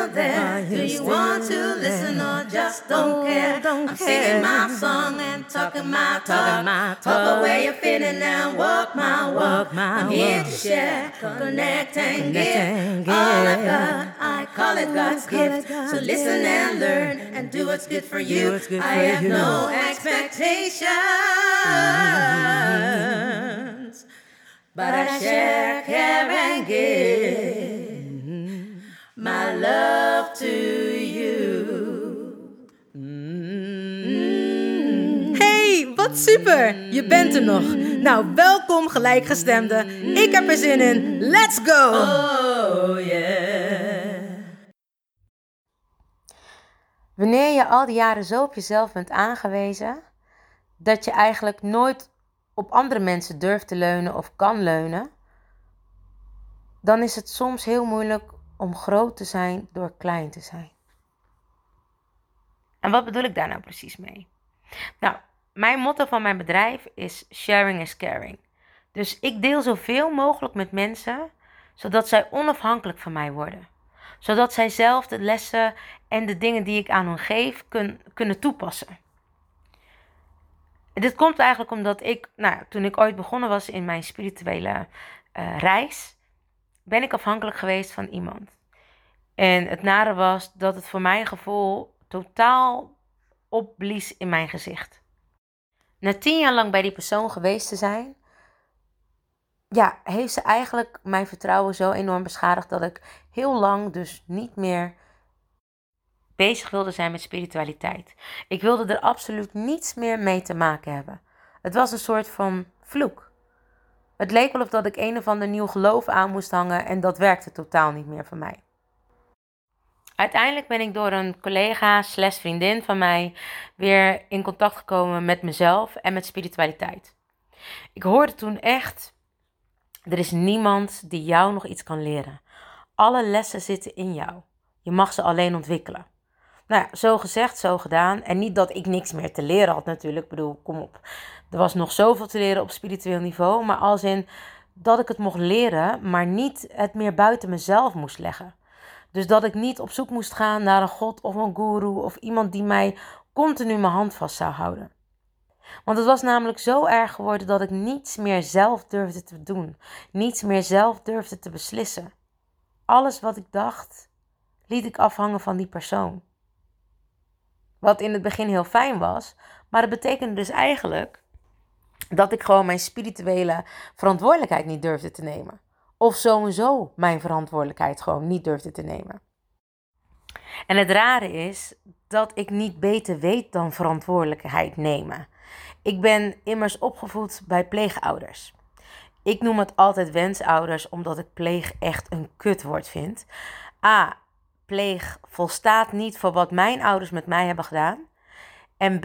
Still there? Do you want to listen or just don't care? I'm singing my song and talking my talk. Talk the way you're feeling and walk my walk. I'm here to share, connect and give. All I've got, I call it God's gift. So listen and learn and do what's good for you. I have no expectations, but I share, care and give my love to you. Hey, wat super! Je bent er nog. Nou, welkom gelijkgestemde. Ik heb er zin in. Let's go! Oh yeah. Wanneer je al die jaren zo op jezelf bent aangewezen, dat je eigenlijk nooit op andere mensen durft te leunen of kan leunen, dan is het soms heel moeilijk om groot te zijn door klein te zijn. En wat bedoel ik daar nou precies mee? Nou, mijn motto van mijn bedrijf is sharing is caring. Dus ik deel zoveel mogelijk met mensen, zodat zij onafhankelijk van mij worden. Zodat zij zelf de lessen en de dingen die ik aan hen geef kun, kunnen toepassen. Dit komt eigenlijk omdat ik, nou, toen ik ooit begonnen was in mijn spirituele eh, reis, ben ik afhankelijk geweest van iemand. En het nare was dat het voor mijn gevoel totaal opblies in mijn gezicht. Na tien jaar lang bij die persoon geweest te zijn, ja, heeft ze eigenlijk mijn vertrouwen zo enorm beschadigd dat ik heel lang dus niet meer bezig wilde zijn met spiritualiteit. Ik wilde er absoluut niets meer mee te maken hebben. Het was een soort van vloek. Het leek wel of dat ik een of ander nieuw geloof aan moest hangen en dat werkte totaal niet meer voor mij. Uiteindelijk ben ik door een collega slash vriendin van mij weer in contact gekomen met mezelf en met spiritualiteit. Ik hoorde toen echt, er is niemand die jou nog iets kan leren. Alle lessen zitten in jou. Je mag ze alleen ontwikkelen. Nou ja, zo gezegd, zo gedaan. En niet dat ik niks meer te leren had natuurlijk. Ik bedoel, kom op. Er was nog zoveel te leren op spiritueel niveau. Maar als in dat ik het mocht leren, maar niet het meer buiten mezelf moest leggen. Dus dat ik niet op zoek moest gaan naar een god of een guru of iemand die mij continu mijn hand vast zou houden. Want het was namelijk zo erg geworden dat ik niets meer zelf durfde te doen, niets meer zelf durfde te beslissen. Alles wat ik dacht, liet ik afhangen van die persoon. Wat in het begin heel fijn was, maar het betekende dus eigenlijk dat ik gewoon mijn spirituele verantwoordelijkheid niet durfde te nemen. Of sowieso mijn verantwoordelijkheid gewoon niet durfde te nemen. En het rare is dat ik niet beter weet dan verantwoordelijkheid nemen. Ik ben immers opgevoed bij pleegouders. Ik noem het altijd wensouders omdat ik pleeg echt een kutwoord vind. A. Pleeg volstaat niet voor wat mijn ouders met mij hebben gedaan. En B.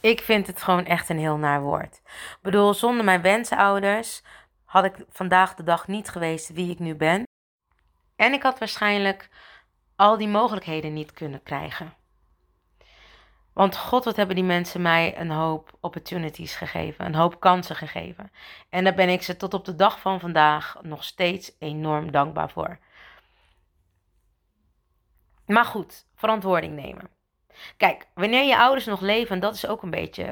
Ik vind het gewoon echt een heel naar woord. Ik bedoel, zonder mijn wensouders had ik vandaag de dag niet geweest wie ik nu ben. En ik had waarschijnlijk al die mogelijkheden niet kunnen krijgen. Want God, wat hebben die mensen mij een hoop opportunities gegeven, een hoop kansen gegeven. En daar ben ik ze tot op de dag van vandaag nog steeds enorm dankbaar voor. Maar goed, verantwoording nemen. Kijk, wanneer je ouders nog leven, dat is ook een beetje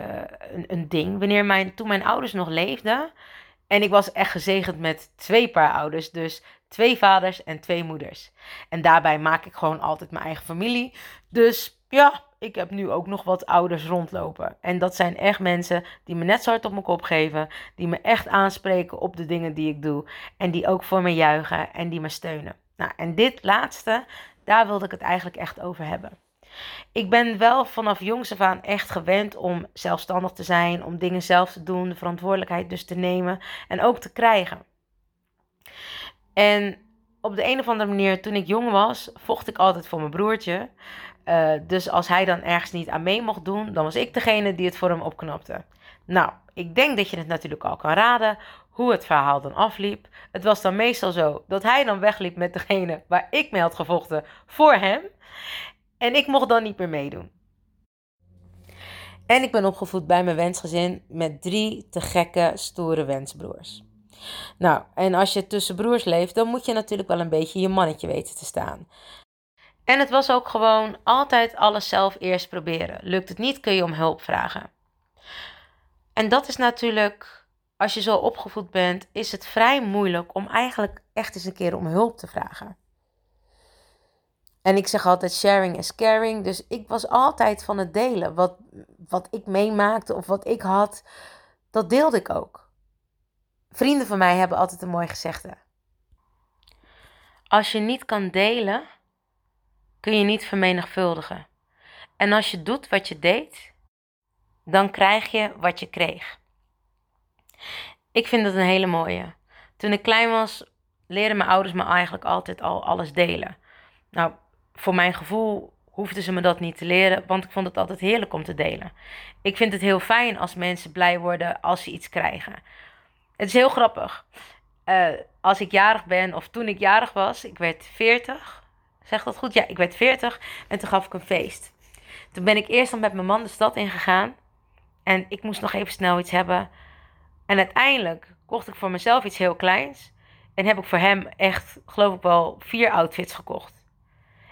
een, een ding. Wanneer mijn, toen mijn ouders nog leefden, en ik was echt gezegend met twee paar ouders. Dus twee vaders en twee moeders. En daarbij maak ik gewoon altijd mijn eigen familie. Dus ja, ik heb nu ook nog wat ouders rondlopen. En dat zijn echt mensen die me net zo hard op mijn kop geven. Die me echt aanspreken op de dingen die ik doe. En die ook voor me juichen en die me steunen. Nou, en dit laatste, daar wilde ik het eigenlijk echt over hebben. Ik ben wel vanaf jongs af aan echt gewend om zelfstandig te zijn, om dingen zelf te doen, de verantwoordelijkheid dus te nemen en ook te krijgen. En op de een of andere manier, toen ik jong was, vocht ik altijd voor mijn broertje. Uh, dus als hij dan ergens niet aan mee mocht doen, dan was ik degene die het voor hem opknapte. Nou, ik denk dat je het natuurlijk al kan raden hoe het verhaal dan afliep. Het was dan meestal zo dat hij dan wegliep met degene waar ik mee had gevochten voor hem. En ik mocht dan niet meer meedoen. En ik ben opgevoed bij mijn wensgezin met drie te gekke, stoere wensbroers. Nou, en als je tussen broers leeft, dan moet je natuurlijk wel een beetje je mannetje weten te staan. En het was ook gewoon altijd alles zelf eerst proberen. Lukt het niet, kun je om hulp vragen. En dat is natuurlijk, als je zo opgevoed bent, is het vrij moeilijk om eigenlijk echt eens een keer om hulp te vragen. En ik zeg altijd sharing is caring. Dus ik was altijd van het delen. Wat, wat ik meemaakte of wat ik had, dat deelde ik ook. Vrienden van mij hebben altijd een mooi gezegde. Als je niet kan delen, kun je niet vermenigvuldigen. En als je doet wat je deed, dan krijg je wat je kreeg. Ik vind dat een hele mooie. Toen ik klein was, leerden mijn ouders me eigenlijk altijd al alles delen. Nou, voor mijn gevoel hoefden ze me dat niet te leren, want ik vond het altijd heerlijk om te delen. Ik vind het heel fijn als mensen blij worden als ze iets krijgen. Het is heel grappig. Uh, als ik jarig ben, of toen ik jarig was, ik werd 40. Zeg dat goed? Ja, ik werd 40 en toen gaf ik een feest. Toen ben ik eerst dan met mijn man de stad ingegaan. En ik moest nog even snel iets hebben. En uiteindelijk kocht ik voor mezelf iets heel kleins. En heb ik voor hem echt, geloof ik wel, vier outfits gekocht.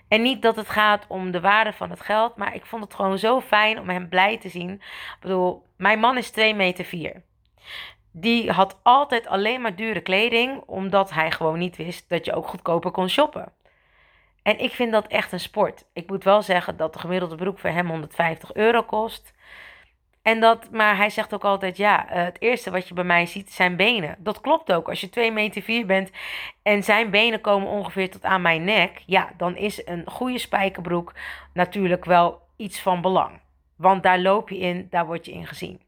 En niet dat het gaat om de waarde van het geld, maar ik vond het gewoon zo fijn om hem blij te zien. Ik bedoel, mijn man is 2 meter 4. Die had altijd alleen maar dure kleding, omdat hij gewoon niet wist dat je ook goedkoper kon shoppen. En ik vind dat echt een sport. Ik moet wel zeggen dat de gemiddelde broek voor hem 150 euro kost. En dat, maar hij zegt ook altijd, ja, eh, het eerste wat je bij mij ziet zijn benen. Dat klopt ook. Als je 2 meter 4 bent en zijn benen komen ongeveer tot aan mijn nek, ja, dan is een goede spijkerbroek natuurlijk wel iets van belang. Want daar loop je in, daar word je in gezien.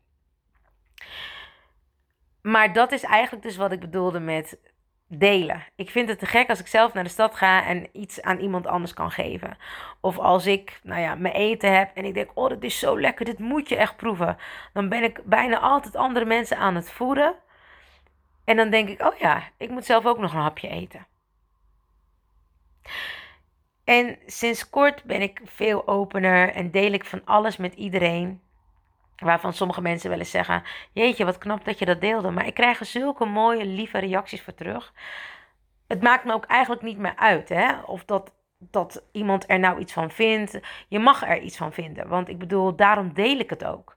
Maar dat is eigenlijk dus wat ik bedoelde met delen. Ik vind het te gek als ik zelf naar de stad ga en iets aan iemand anders kan geven. Of als ik, nou ja, mijn eten heb en ik denk, oh, dat is zo lekker, dit moet je echt proeven. Dan ben ik bijna altijd andere mensen aan het voeden. En dan denk ik, oh ja, ik moet zelf ook nog een hapje eten. En sinds kort ben ik veel opener en deel ik van alles met iedereen. Waarvan sommige mensen wel eens zeggen: Jeetje, wat knap dat je dat deelde. Maar ik krijg er zulke mooie, lieve reacties voor terug. Het maakt me ook eigenlijk niet meer uit hè? of dat, dat iemand er nou iets van vindt. Je mag er iets van vinden. Want ik bedoel, daarom deel ik het ook.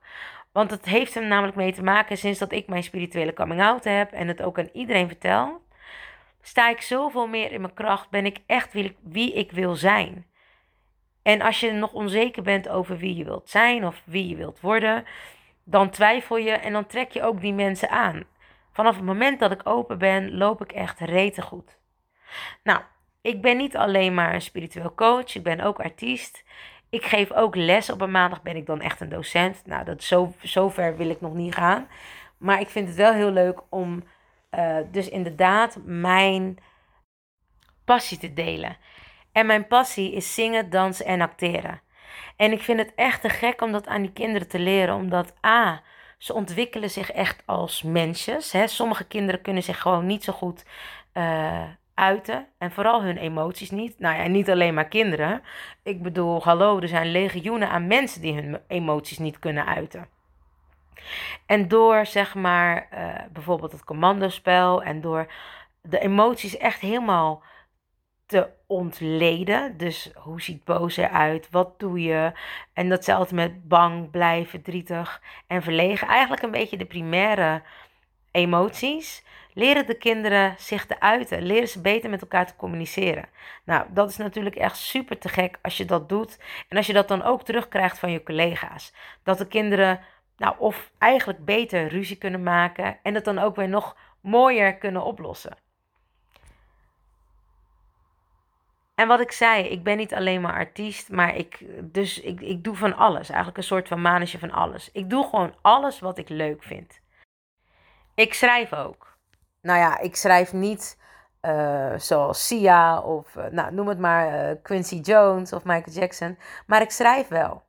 Want het heeft er namelijk mee te maken sinds dat ik mijn spirituele coming out heb en het ook aan iedereen vertel. Sta ik zoveel meer in mijn kracht, ben ik echt wie ik, wie ik wil zijn. En als je nog onzeker bent over wie je wilt zijn of wie je wilt worden, dan twijfel je en dan trek je ook die mensen aan. Vanaf het moment dat ik open ben, loop ik echt rete goed. Nou, ik ben niet alleen maar een spiritueel coach, ik ben ook artiest. Ik geef ook les. Op een maandag ben ik dan echt een docent. Nou, dat zo, zover wil ik nog niet gaan. Maar ik vind het wel heel leuk om uh, dus inderdaad mijn passie te delen. En mijn passie is zingen, dansen en acteren. En ik vind het echt te gek om dat aan die kinderen te leren, omdat A, ze ontwikkelen zich echt als mensjes. Hè. Sommige kinderen kunnen zich gewoon niet zo goed uh, uiten. En vooral hun emoties niet. Nou ja, niet alleen maar kinderen. Ik bedoel, hallo, er zijn legioenen aan mensen die hun emoties niet kunnen uiten. En door zeg maar uh, bijvoorbeeld het commandospel en door de emoties echt helemaal te ontleden. Dus hoe ziet boos eruit? Wat doe je? En datzelfde met bang, blij, verdrietig en verlegen. Eigenlijk een beetje de primaire emoties. Leren de kinderen zich te uiten. Leren ze beter met elkaar te communiceren. Nou, dat is natuurlijk echt super te gek als je dat doet. En als je dat dan ook terugkrijgt van je collega's. Dat de kinderen, nou, of eigenlijk beter ruzie kunnen maken. En het dan ook weer nog mooier kunnen oplossen. En wat ik zei, ik ben niet alleen maar artiest, maar ik, dus ik, ik doe van alles. Eigenlijk een soort van manetje van alles. Ik doe gewoon alles wat ik leuk vind. Ik schrijf ook. Nou ja, ik schrijf niet eh, zoals Sia of eh, nou, noem het maar Quincy Jones of Michael Jackson. Maar ik schrijf wel.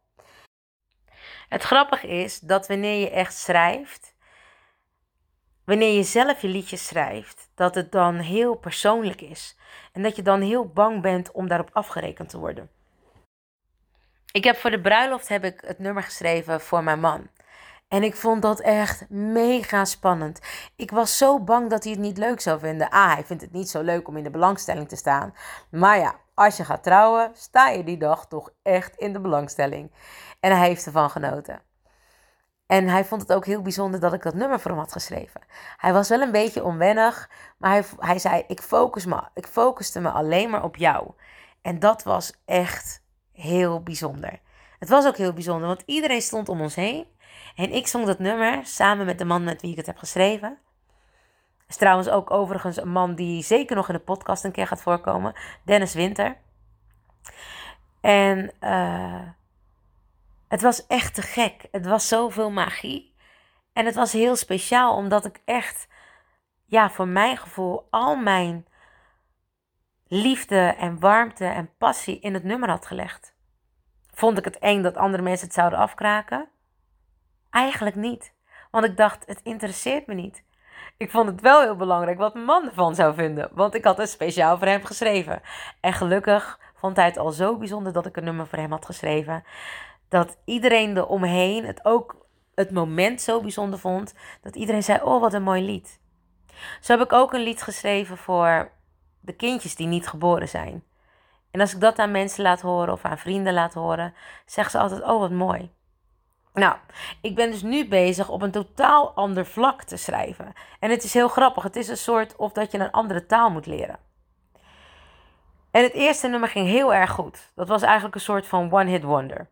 Het grappige is dat wanneer je echt schrijft, wanneer je zelf je liedjes schrijft, dat het dan heel persoonlijk is. En dat je dan heel bang bent om daarop afgerekend te worden. Ik heb voor de bruiloft heb ik het nummer geschreven voor mijn man. En ik vond dat echt mega spannend. Ik was zo bang dat hij het niet leuk zou vinden. Ah, hij vindt het niet zo leuk om in de belangstelling te staan. Maar ja, als je gaat trouwen, sta je die dag toch echt in de belangstelling. En hij heeft ervan genoten. En hij vond het ook heel bijzonder dat ik dat nummer voor hem had geschreven. Hij was wel een beetje onwennig, maar hij, hij zei: ik, focus me, ik focuste me alleen maar op jou. En dat was echt heel bijzonder. Het was ook heel bijzonder, want iedereen stond om ons heen. En ik zong dat nummer samen met de man met wie ik het heb geschreven. Is trouwens ook overigens een man die zeker nog in de podcast een keer gaat voorkomen. Dennis Winter. En uh, het was echt te gek. Het was zoveel magie. En het was heel speciaal omdat ik echt, ja, voor mijn gevoel, al mijn liefde en warmte en passie in het nummer had gelegd. Vond ik het eng dat andere mensen het zouden afkraken? Eigenlijk niet. Want ik dacht, het interesseert me niet. Ik vond het wel heel belangrijk wat mijn man ervan zou vinden. Want ik had het speciaal voor hem geschreven. En gelukkig vond hij het al zo bijzonder dat ik een nummer voor hem had geschreven dat iedereen eromheen het ook het moment zo bijzonder vond. Dat iedereen zei: Oh, wat een mooi lied. Zo heb ik ook een lied geschreven voor de kindjes die niet geboren zijn. En als ik dat aan mensen laat horen of aan vrienden laat horen, zeggen ze altijd: Oh, wat mooi. Nou, ik ben dus nu bezig op een totaal ander vlak te schrijven. En het is heel grappig. Het is een soort of dat je een andere taal moet leren. En het eerste nummer ging heel erg goed. Dat was eigenlijk een soort van one-hit wonder.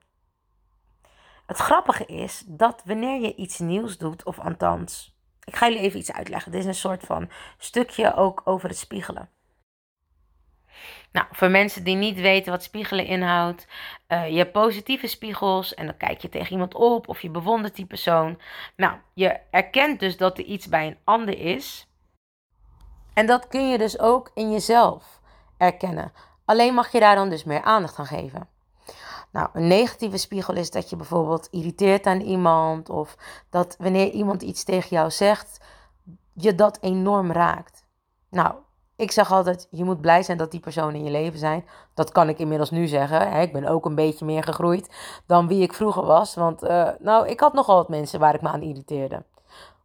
Het grappige is dat wanneer je iets nieuws doet, of althans, ik ga jullie even iets uitleggen. Dit is een soort van stukje ook over het spiegelen. Nou, voor mensen die niet weten wat spiegelen inhoudt, uh, je hebt positieve spiegels en dan kijk je tegen iemand op of je bewondert die persoon. Nou, je erkent dus dat er iets bij een ander is. En dat kun je dus ook in jezelf erkennen. Alleen mag je daar dan dus meer aandacht aan geven. Nou, een negatieve spiegel is dat je bijvoorbeeld irriteert aan iemand of dat wanneer iemand iets tegen jou zegt, je dat enorm raakt. Nou, ik zeg altijd, je moet blij zijn dat die personen in je leven zijn. Dat kan ik inmiddels nu zeggen. Ik ben ook een beetje meer gegroeid dan wie ik vroeger was. Want uh, nou, ik had nogal wat mensen waar ik me aan irriteerde.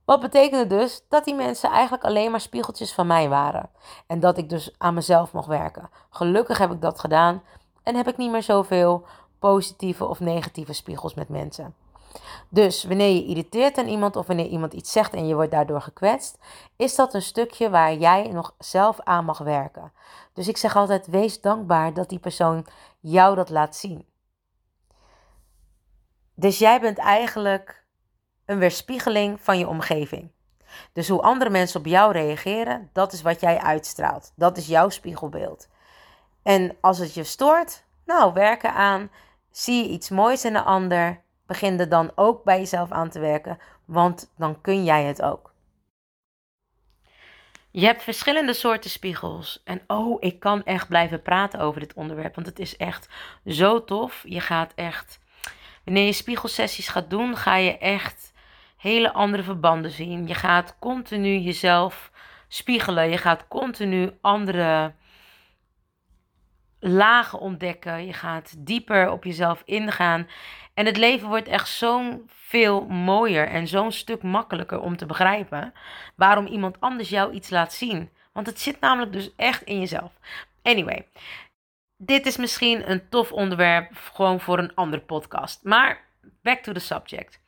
Wat betekende dus dat die mensen eigenlijk alleen maar spiegeltjes van mij waren. En dat ik dus aan mezelf mocht werken. Gelukkig heb ik dat gedaan en heb ik niet meer zoveel positieve of negatieve spiegels met mensen. Dus wanneer je irriteert aan iemand of wanneer iemand iets zegt en je wordt daardoor gekwetst, is dat een stukje waar jij nog zelf aan mag werken. Dus ik zeg altijd: wees dankbaar dat die persoon jou dat laat zien. Dus jij bent eigenlijk een weerspiegeling van je omgeving. Dus hoe andere mensen op jou reageren, dat is wat jij uitstraalt. Dat is jouw spiegelbeeld. En als het je stoort, nou, werken aan Zie je iets moois in een ander, begin er dan ook bij jezelf aan te werken, want dan kun jij het ook. Je hebt verschillende soorten spiegels. En oh, ik kan echt blijven praten over dit onderwerp, want het is echt zo tof. Je gaat echt, wanneer je spiegelsessies gaat doen, ga je echt hele andere verbanden zien. Je gaat continu jezelf spiegelen. Je gaat continu andere lagen ontdekken. Je gaat dieper op jezelf ingaan. En het leven wordt echt zo'n veel mooier en zo'n stuk makkelijker om te begrijpen waarom iemand anders jou iets laat zien. Want het zit namelijk dus echt in jezelf. Anyway, dit is misschien een tof onderwerp gewoon voor een andere podcast. Maar back to the subject.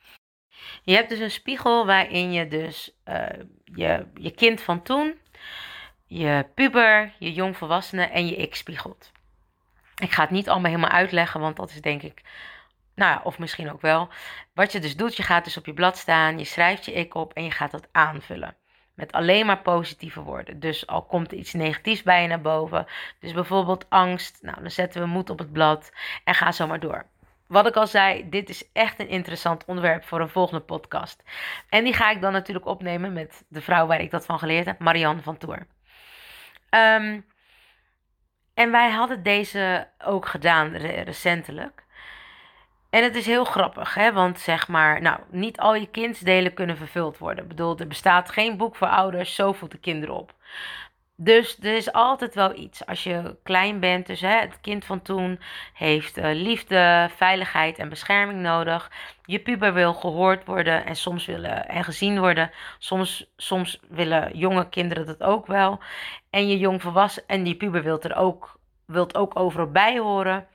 Je hebt dus een spiegel waarin je dus uh, je, je kind van toen, je puber, je jongvolwassene en je ik spiegelt. Ik ga het niet allemaal helemaal uitleggen, want dat is denk ik, nou ja, of misschien ook wel. Wat je dus doet, je gaat dus op je blad staan, je schrijft je ik op en je gaat dat aanvullen. Met alleen maar positieve woorden. Dus al komt er iets negatiefs bij je naar boven. Dus bijvoorbeeld angst. Nou, dan zetten we moed op het blad en ga zo maar door. Wat ik al zei, dit is echt een interessant onderwerp voor een volgende podcast. En die ga ik dan natuurlijk opnemen met de vrouw waar ik dat van geleerd heb, Marianne van Toer. Ehm, en wij hadden deze ook gedaan recentelijk. En het is heel grappig, hè? want zeg maar, nou, niet al je kindsdelen kunnen vervuld worden. Ik bedoel, er bestaat geen boek voor ouders, zo voelt de kinderen op. Dus er is altijd wel iets. Als je klein bent, dus hè, het kind van toen heeft uh, liefde, veiligheid en bescherming nodig. Je puber wil gehoord worden en soms willen en gezien worden. Soms, soms willen jonge kinderen dat ook wel. En je jongvolwassen en die puber wilt er ook, wilt ook overal bij horen.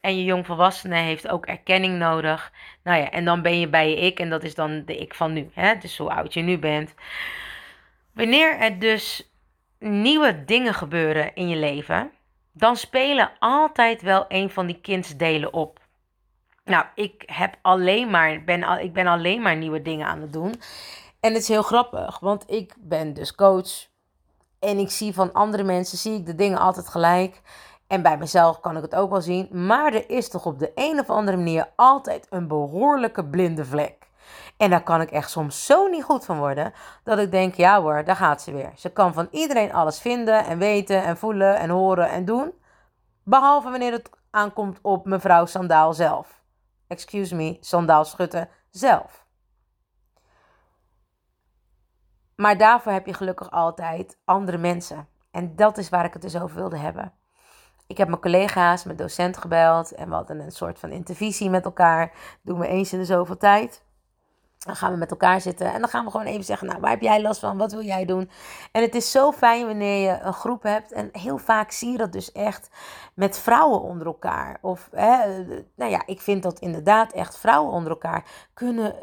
En je jongvolwassene heeft ook erkenning nodig. Nou ja, en dan ben je bij je ik en dat is dan de ik van nu. Hè? Dus hoe oud je nu bent. Wanneer er dus nieuwe dingen gebeuren in je leven, dan spelen altijd wel een van die kindsdelen op. Nou, ik heb alleen maar, ben, ik ben alleen maar nieuwe dingen aan het doen. En het is heel grappig, want ik ben dus coach. En ik zie van andere mensen, zie ik de dingen altijd gelijk. En bij mezelf kan ik het ook wel zien. Maar er is toch op de een of andere manier altijd een behoorlijke blinde vlek. En daar kan ik echt soms zo niet goed van worden. Dat ik denk, ja hoor, daar gaat ze weer. Ze kan van iedereen alles vinden en weten en voelen en horen en doen. Behalve wanneer het aankomt op mevrouw Sandaal zelf. Excuse me, Sandaal Schutte zelf. Maar daarvoor heb je gelukkig altijd andere mensen. En dat is waar ik het dus over wilde hebben. Ik heb mijn collega's, mijn docent gebeld en we hadden een soort van intervisie met elkaar. doen we eens in de zoveel tijd. Dan gaan we met elkaar zitten en dan gaan we gewoon even zeggen: Nou, waar heb jij last van? Wat wil jij doen? En het is zo fijn wanneer je een groep hebt. En heel vaak zie je dat dus echt met vrouwen onder elkaar. Of, hè, nou ja, ik vind dat inderdaad echt vrouwen onder elkaar kunnen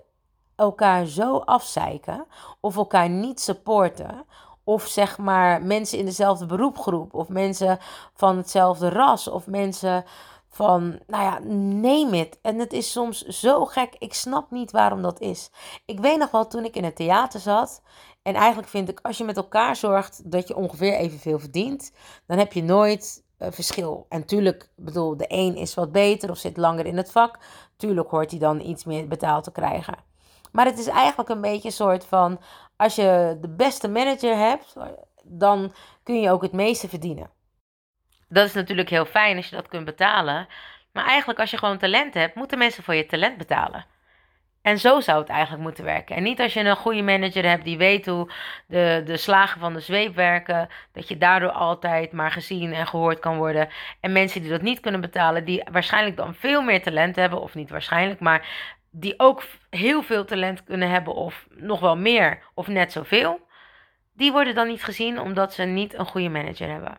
elkaar zo afzeiken. Of elkaar niet supporten. Of zeg maar mensen in dezelfde beroepgroep. Of mensen van hetzelfde ras. Of mensen van, nou ja, neem het. En het is soms zo gek. Ik snap niet waarom dat is. Ik weet nog wel toen ik in het theater zat. En eigenlijk vind ik, als je met elkaar zorgt dat je ongeveer evenveel verdient, dan heb je nooit uh, verschil. En tuurlijk, bedoel, de een is wat beter of zit langer in het vak. Tuurlijk hoort hij dan iets meer betaald te krijgen. Maar het is eigenlijk een beetje een soort van, als je de beste manager hebt, dan kun je ook het meeste verdienen dat is natuurlijk heel fijn als je dat kunt betalen. Maar eigenlijk als je gewoon talent hebt, moeten mensen voor je talent betalen. En zo zou het eigenlijk moeten werken. En niet als je een goede manager hebt die weet hoe de, de slagen van de zweep werken. Dat je daardoor altijd maar gezien en gehoord kan worden. En mensen die dat niet kunnen betalen, die waarschijnlijk dan veel meer talent hebben. Of niet waarschijnlijk, maar die ook heel veel talent kunnen hebben. Of nog wel meer, of net zoveel. Die worden dan niet gezien omdat ze niet een goede manager hebben.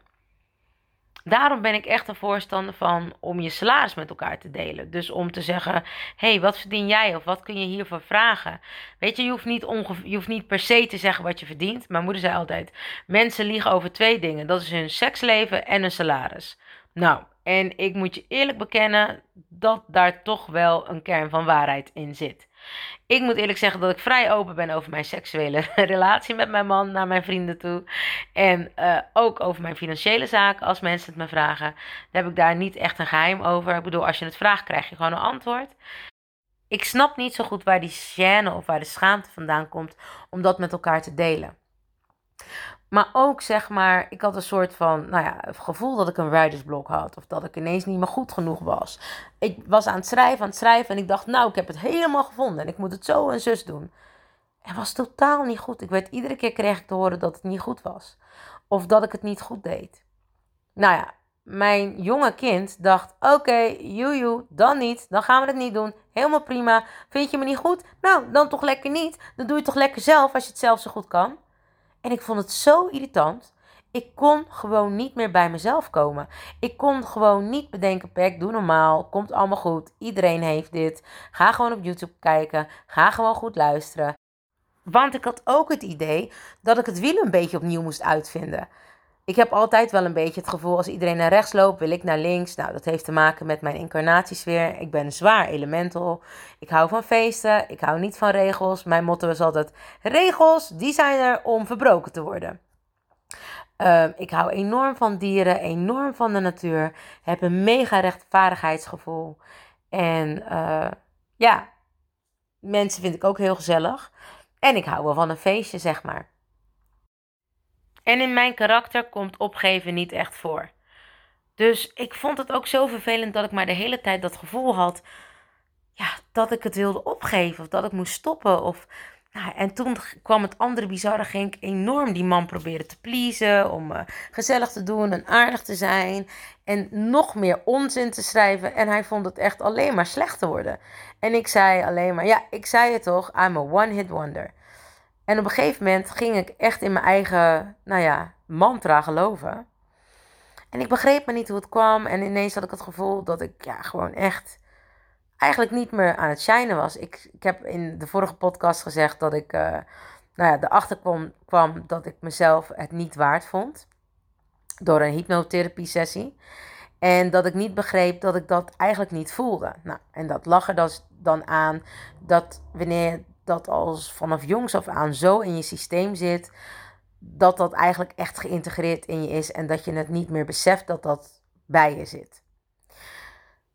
Daarom ben ik echt een voorstander van om je salaris met elkaar te delen. Dus om te zeggen: hey, wat verdien jij of wat kun je hiervoor vragen? Weet je, je hoeft, niet je hoeft niet per se te zeggen wat je verdient. Mijn moeder zei altijd: mensen liegen over twee dingen: dat is hun seksleven en hun salaris. Nou, en ik moet je eerlijk bekennen dat daar toch wel een kern van waarheid in zit. Ik moet eerlijk zeggen dat ik vrij open ben over mijn seksuele relatie met mijn man naar mijn vrienden toe. En uh, ook over mijn financiële zaken als mensen het me vragen. Dan heb ik daar niet echt een geheim over. Ik bedoel, als je het vraagt, krijg je gewoon een antwoord. Ik snap niet zo goed waar die gêne of waar de schaamte vandaan komt om dat met elkaar te delen. Maar ook zeg maar, ik had een soort van, nou ja, gevoel dat ik een writersblok had. Of dat ik ineens niet meer goed genoeg was. Ik was aan het schrijven, aan het schrijven. En ik dacht, nou, ik heb het helemaal gevonden. En ik moet het zo en zus doen. Het was totaal niet goed. Ik werd iedere keer kreeg ik te horen dat het niet goed was. Of dat ik het niet goed deed. Nou ja, mijn jonge kind dacht: Oké, okay, dan niet. Dan gaan we het niet doen. Helemaal prima. Vind je me niet goed? Nou, dan toch lekker niet. Dan doe je toch lekker zelf als je het zelf zo goed kan. En ik vond het zo irritant. Ik kon gewoon niet meer bij mezelf komen. Ik kon gewoon niet bedenken, Pek, doe normaal. Komt allemaal goed. Iedereen heeft dit. Ga gewoon op YouTube kijken. Ga gewoon goed luisteren. Want ik had ook het idee dat ik het wiel een beetje opnieuw moest uitvinden. Ik heb altijd wel een beetje het gevoel als iedereen naar rechts loopt, wil ik naar links. Nou, dat heeft te maken met mijn incarnatiesfeer. Ik ben zwaar elemental. Ik hou van feesten. Ik hou niet van regels. Mijn motto is altijd: regels, die zijn er om verbroken te worden. Ehm, ik hou enorm van dieren, enorm van de natuur. Heb een mega rechtvaardigheidsgevoel. En uh, ja, mensen vind ik ook heel gezellig. En ik hou wel van een feestje, zeg maar. En in mijn karakter komt opgeven niet echt voor. Dus ik vond het ook zo vervelend dat ik maar de hele tijd dat gevoel had ja, dat ik het wilde opgeven of dat ik moest stoppen. Of, nou, en toen kwam het andere bizarre, ging ik enorm die man proberen te pleasen, om uh, gezellig te doen en aardig te zijn en nog meer onzin te schrijven. En hij vond het echt alleen maar slecht te worden. En ik zei alleen maar, ja, ik zei het toch, I'm a one-hit wonder. En op een gegeven moment ging ik echt in mijn eigen, nou ja, mantra geloven. En ik begreep me niet hoe het kwam. En ineens had ik het gevoel dat ik ja, gewoon echt eigenlijk niet meer aan het shinen was. Ik, ik heb in de vorige podcast gezegd dat ik uh, nou ja, erachter kwam, kwam dat ik mezelf het niet waard vond. Door een hypnotherapie sessie. En dat ik niet begreep dat ik dat eigenlijk niet voelde. Nou, en dat lag er dus dan aan dat wanneer dat als vanaf jongs af aan zo in je systeem zit, dat dat eigenlijk echt geïntegreerd in je is en dat je het niet meer beseft dat dat bij je zit.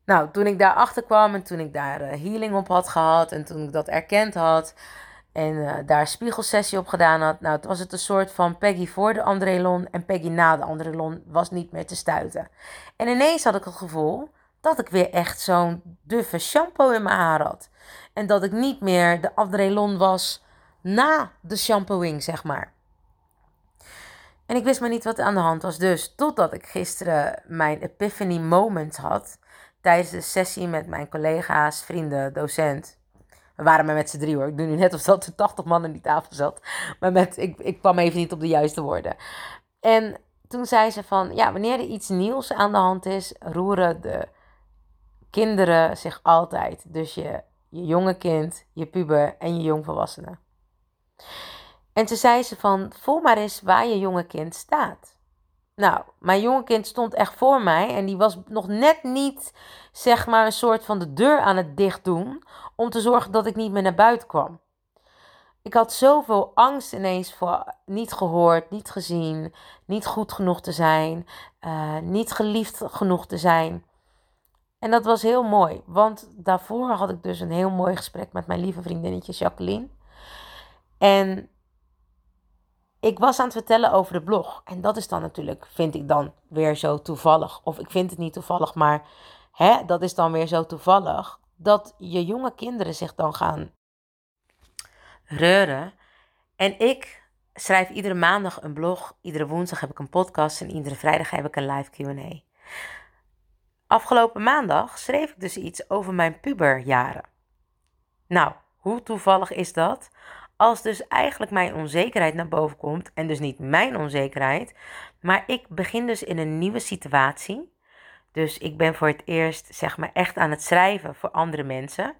Nou, toen ik daarachter kwam en toen ik daar uh, healing op had gehad en toen ik dat erkend had en uh, daar spiegelsessie op gedaan had, nou, het was het een soort van Peggy voor de Andrelon en Peggy na de Andrelon was niet meer te stuiten. En ineens had ik het gevoel dat ik weer echt zo'n duffe shampoo in mijn haar had. En dat ik niet meer de Adrelon was na de shampooing, zeg maar. En ik wist maar niet wat aan de hand was. Dus totdat ik gisteren mijn epiphany moment had. Tijdens de sessie met mijn collega's, vrienden, docent. We waren maar met z'n drie hoor. Ik doe nu net alsof er 80 man aan die tafel zat. Maar met, ik, ik kwam even niet op de juiste woorden. En toen zei ze van, ja, wanneer er iets nieuws aan de hand is, roeren de kinderen zich altijd. Dus je, je jonge kind, je puber en je jongvolwassene. En toen zei ze van, voel maar eens waar je jonge kind staat. Nou, mijn jonge kind stond echt voor mij en die was nog net niet, zeg maar, een soort van de deur aan het dicht doen om te zorgen dat ik niet meer naar buiten kwam. Ik had zoveel angst ineens voor niet gehoord, niet gezien, niet goed genoeg te zijn, uh, niet geliefd genoeg te zijn. En dat was heel mooi, want daarvoor had ik dus een heel mooi gesprek met mijn lieve vriendinnetje Jacqueline. En ik was aan het vertellen over de blog. En dat is dan natuurlijk, vind ik dan weer zo toevallig. Of ik vind het niet toevallig, maar hè, dat is dan weer zo toevallig. Dat je jonge kinderen zich dan gaan reuren. En ik schrijf iedere maandag een blog. Iedere woensdag heb ik een podcast. En iedere vrijdag heb ik een live QA. Afgelopen maandag schreef ik dus iets over mijn puberjaren. Nou, hoe toevallig is dat? Als dus eigenlijk mijn onzekerheid naar boven komt, en dus niet mijn onzekerheid, maar ik begin dus in een nieuwe situatie. Dus ik ben voor het eerst, zeg maar, echt aan het schrijven voor andere mensen.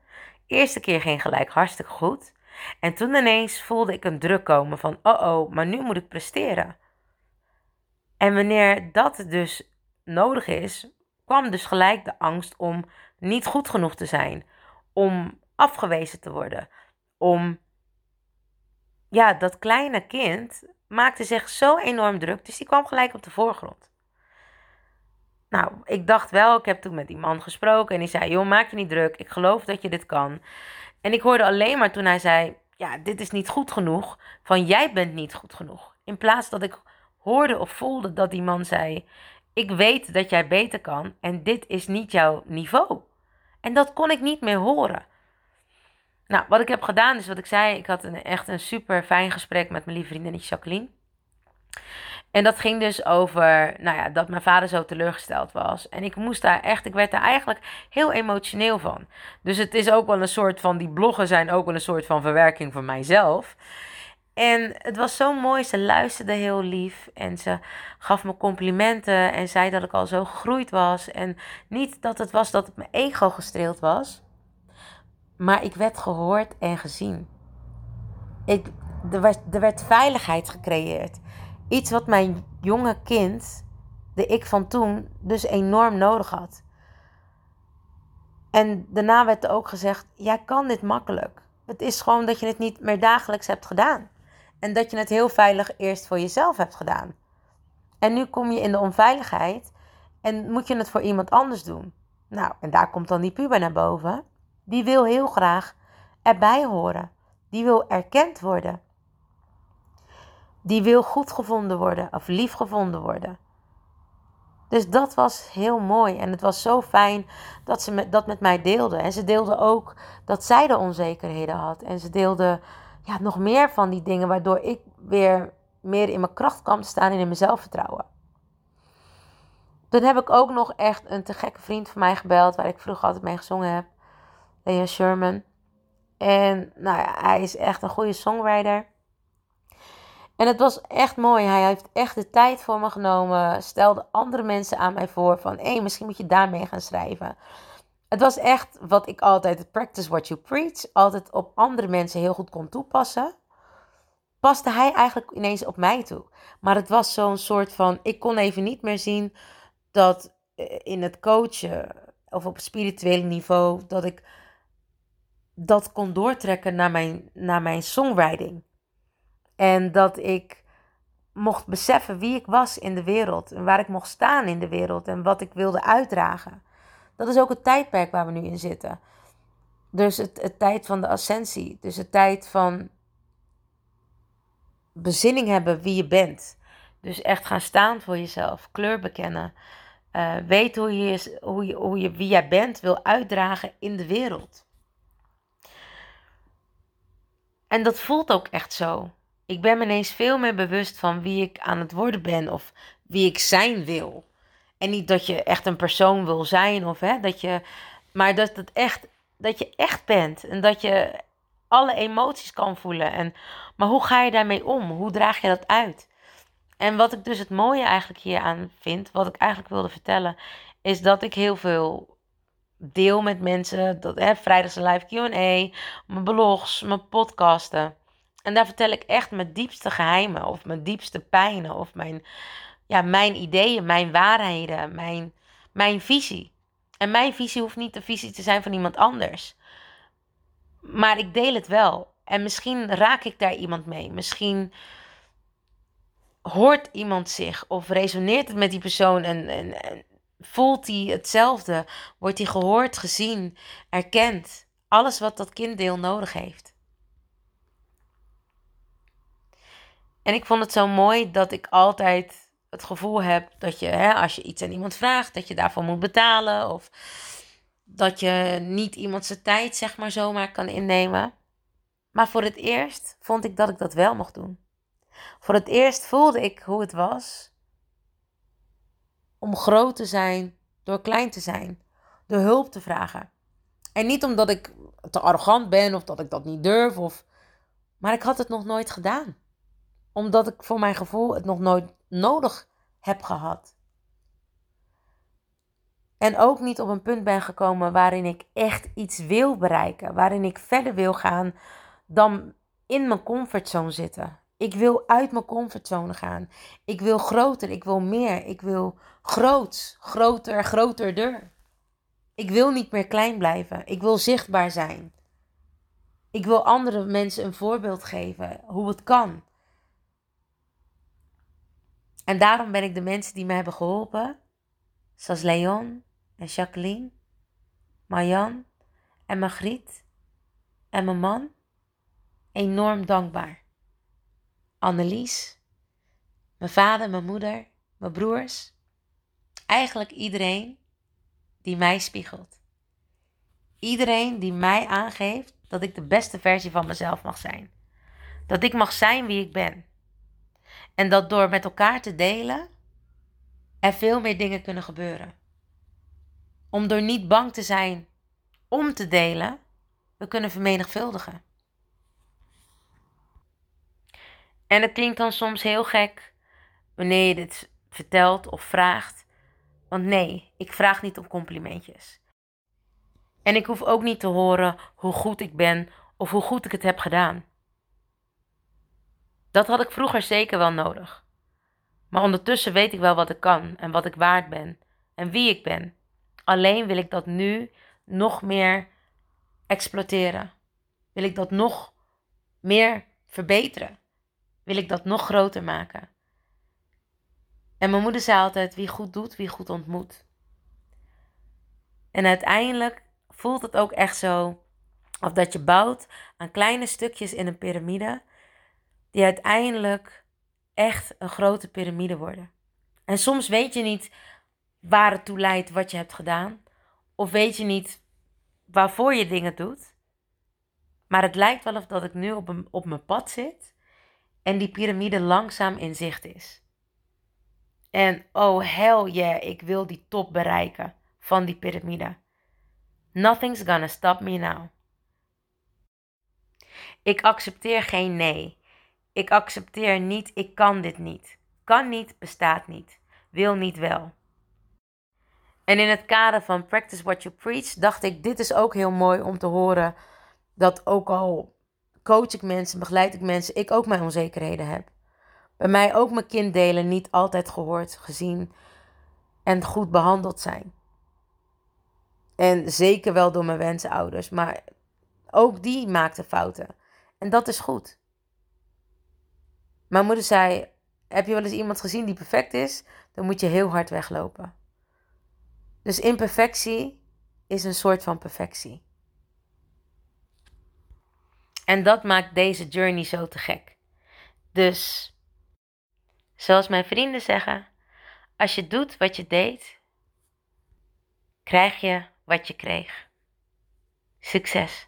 Eerste keer ging gelijk hartstikke goed. En toen ineens voelde ik een druk komen van, oh oh, maar nu moet ik presteren. En wanneer dat dus nodig is, kwam dus gelijk de angst om niet goed genoeg te zijn, om afgewezen te worden, om ja, dat kleine kind maakte zich zo enorm druk, dus die kwam gelijk op de voorgrond. Nou, ik dacht wel, ik heb toen met die man gesproken en die zei: Joh, maak je niet druk, ik geloof dat je dit kan. En ik hoorde alleen maar toen hij zei: Ja, dit is niet goed genoeg, van jij bent niet goed genoeg. In plaats dat ik hoorde of voelde dat die man zei: Ik weet dat jij beter kan en dit is niet jouw niveau. En dat kon ik niet meer horen. Nou, wat ik heb gedaan is wat ik zei. Ik had een, echt een super fijn gesprek met mijn lieve vriendinnetje Jacqueline. En dat ging dus over, nou ja, dat mijn vader zo teleurgesteld was. En ik moest daar echt, ik werd daar eigenlijk heel emotioneel van. Dus het is ook wel een soort van, die bloggen zijn ook wel een soort van verwerking van mijzelf. En het was zo mooi, ze luisterde heel lief en ze gaf me complimenten en zei dat ik al zo gegroeid was. En niet dat het was dat het mijn ego gestreeld was, maar ik werd gehoord en gezien. Ik, er, werd, er werd veiligheid gecreëerd. Iets wat mijn jonge kind, de ik van toen, dus enorm nodig had. En daarna werd er ook gezegd: jij kan dit makkelijk. Het is gewoon dat je het niet meer dagelijks hebt gedaan. En dat je het heel veilig eerst voor jezelf hebt gedaan. En nu kom je in de onveiligheid en moet je het voor iemand anders doen. Nou, en daar komt dan die puber naar boven. Die wil heel graag erbij horen. Die wil erkend worden. die wil goed gevonden worden of lief gevonden worden. Dus dat was heel mooi en het was zo fijn dat ze dat met mij deelde. En ze deelde ook dat zij de onzekerheden had. En ze deelde ja, nog meer van die dingen waardoor ik weer meer in mijn kracht te staan en in mijn zelfvertrouwen. Toen heb ik ook nog echt een te gekke vriend van mij gebeld, waar ik vroeger altijd mee gezongen heb. Lea Sherman. En nou ja, hij is echt een goede songwriter. En het was echt mooi. Hij heeft echt de tijd voor me genomen. Stelde andere mensen aan mij voor van... hé, misschien moet je daarmee gaan schrijven. Het was echt wat ik altijd... practice what you preach. Altijd op andere mensen heel goed kon toepassen. Paste hij eigenlijk ineens op mij toe. Maar het was zo'n soort van... Ik kon even niet meer zien dat eh, in het coachen... of op het spirituele niveau... dat ik dat kon doortrekken naar mijn, naar mijn songwriting. En dat ik mocht beseffen wie ik was in de wereld. En waar ik mocht staan in de wereld. En wat ik wilde uitdragen. Dat is ook het tijdperk waar we nu in zitten. Dus het, het tijd van de ascensie. Dus het tijd van bezinning hebben wie je bent. Dus echt gaan staan voor jezelf. Kleur bekennen. Uh, weet hoe je, hoe, je, hoe je wie jij bent wil uitdragen in de wereld. En dat voelt ook echt zo. Ik ben me ineens veel meer bewust van wie ik aan het worden ben of wie ik zijn wil. En niet dat je echt een persoon wil zijn of hè, dat je, maar dat, het echt, dat je echt bent en dat je alle emoties kan voelen. En, maar hoe ga je daarmee om? Hoe draag je dat uit? En wat ik dus het mooie eigenlijk hier aan vind, wat ik eigenlijk wilde vertellen, is dat ik heel veel deel met mensen. Dat, hè, vrijdags een live QA, mijn blogs, mijn podcasten. En daar vertel ik echt mijn diepste geheimen of mijn diepste pijnen of mijn, ja, mijn ideeën, mijn waarheden, mijn, mijn visie. En mijn visie hoeft niet de visie te zijn van iemand anders. Maar ik deel het wel. En misschien raak ik daar iemand mee. Misschien hoort iemand zich of resoneert het met die persoon en, en, en voelt hij hetzelfde. Wordt hij gehoord, gezien, erkend. Alles wat dat kinddeel nodig heeft. En ik vond het zo mooi dat ik altijd het gevoel heb dat je, hè, als je iets aan iemand vraagt, dat je daarvoor moet betalen. Of dat je niet iemand zijn tijd, zeg maar, zomaar kan innemen. Maar voor het eerst vond ik dat ik dat wel mocht doen. Voor het eerst voelde ik hoe het was om groot te zijn door klein te zijn, door hulp te vragen. En niet omdat ik te arrogant ben of dat ik dat niet durf, of... maar ik had het nog nooit gedaan omdat ik voor mijn gevoel het nog nooit nodig heb gehad. En ook niet op een punt ben gekomen waarin ik echt iets wil bereiken. Waarin ik verder wil gaan dan in mijn comfortzone zitten. Ik wil uit mijn comfortzone gaan. Ik wil groter, ik wil meer. Ik wil groot, groter, groter deur. Ik wil niet meer klein blijven. Ik wil zichtbaar zijn. Ik wil andere mensen een voorbeeld geven hoe het kan. En daarom ben ik de mensen die me hebben geholpen, zoals Leon en Jacqueline, Marjan en Margriet en mijn man, enorm dankbaar. Annelies, mijn vader, mijn moeder, mijn broers, eigenlijk iedereen die mij spiegelt. Iedereen die mij aangeeft dat ik de beste versie van mezelf mag zijn. Dat ik mag zijn wie ik ben. En dat door met elkaar te delen, er veel meer dingen kunnen gebeuren. Om door niet bang te zijn om te delen, we kunnen vermenigvuldigen. En het klinkt dan soms heel gek wanneer je dit vertelt of vraagt. Want nee, ik vraag niet om complimentjes. En ik hoef ook niet te horen hoe goed ik ben of hoe goed ik het heb gedaan. Dat had ik vroeger zeker wel nodig. Maar ondertussen weet ik wel wat ik kan en wat ik waard ben en wie ik ben. Alleen wil ik dat nu nog meer exploiteren. Wil ik dat nog meer verbeteren. Wil ik dat nog groter maken. En mijn moeder zei altijd: wie goed doet, wie goed ontmoet. En uiteindelijk voelt het ook echt zo of dat je bouwt aan kleine stukjes in een piramide die uiteindelijk echt een grote piramide worden. En soms weet je niet waar het toe leidt wat je hebt gedaan. Of weet je niet waarvoor je dingen doet. Maar het lijkt wel of dat ik nu op, een, op mijn pad zit en die piramide langzaam in zicht is. En oh hell yeah, ik wil die top bereiken van die piramide. Nothing's gonna stop me now. Ik accepteer geen nee. Ik accepteer niet, ik kan dit niet. Kan niet, bestaat niet. Wil niet wel. En in het kader van Practice What You Preach dacht ik, dit is ook heel mooi om te horen dat ook al coach ik mensen, begeleid ik mensen, ik ook mijn onzekerheden heb. Bij mij ook mijn kinddelen niet altijd gehoord, gezien en goed behandeld zijn. En zeker wel door mijn wensouders, maar ook die maakten fouten. En dat is goed. Mijn moeder zei: Heb je wel eens iemand gezien die perfect is? Dan moet je heel hard weglopen. Dus imperfectie is een soort van perfectie. En dat maakt deze journey zo te gek. Dus, zoals mijn vrienden zeggen, als je doet wat je deed, krijg je wat je kreeg. Succes!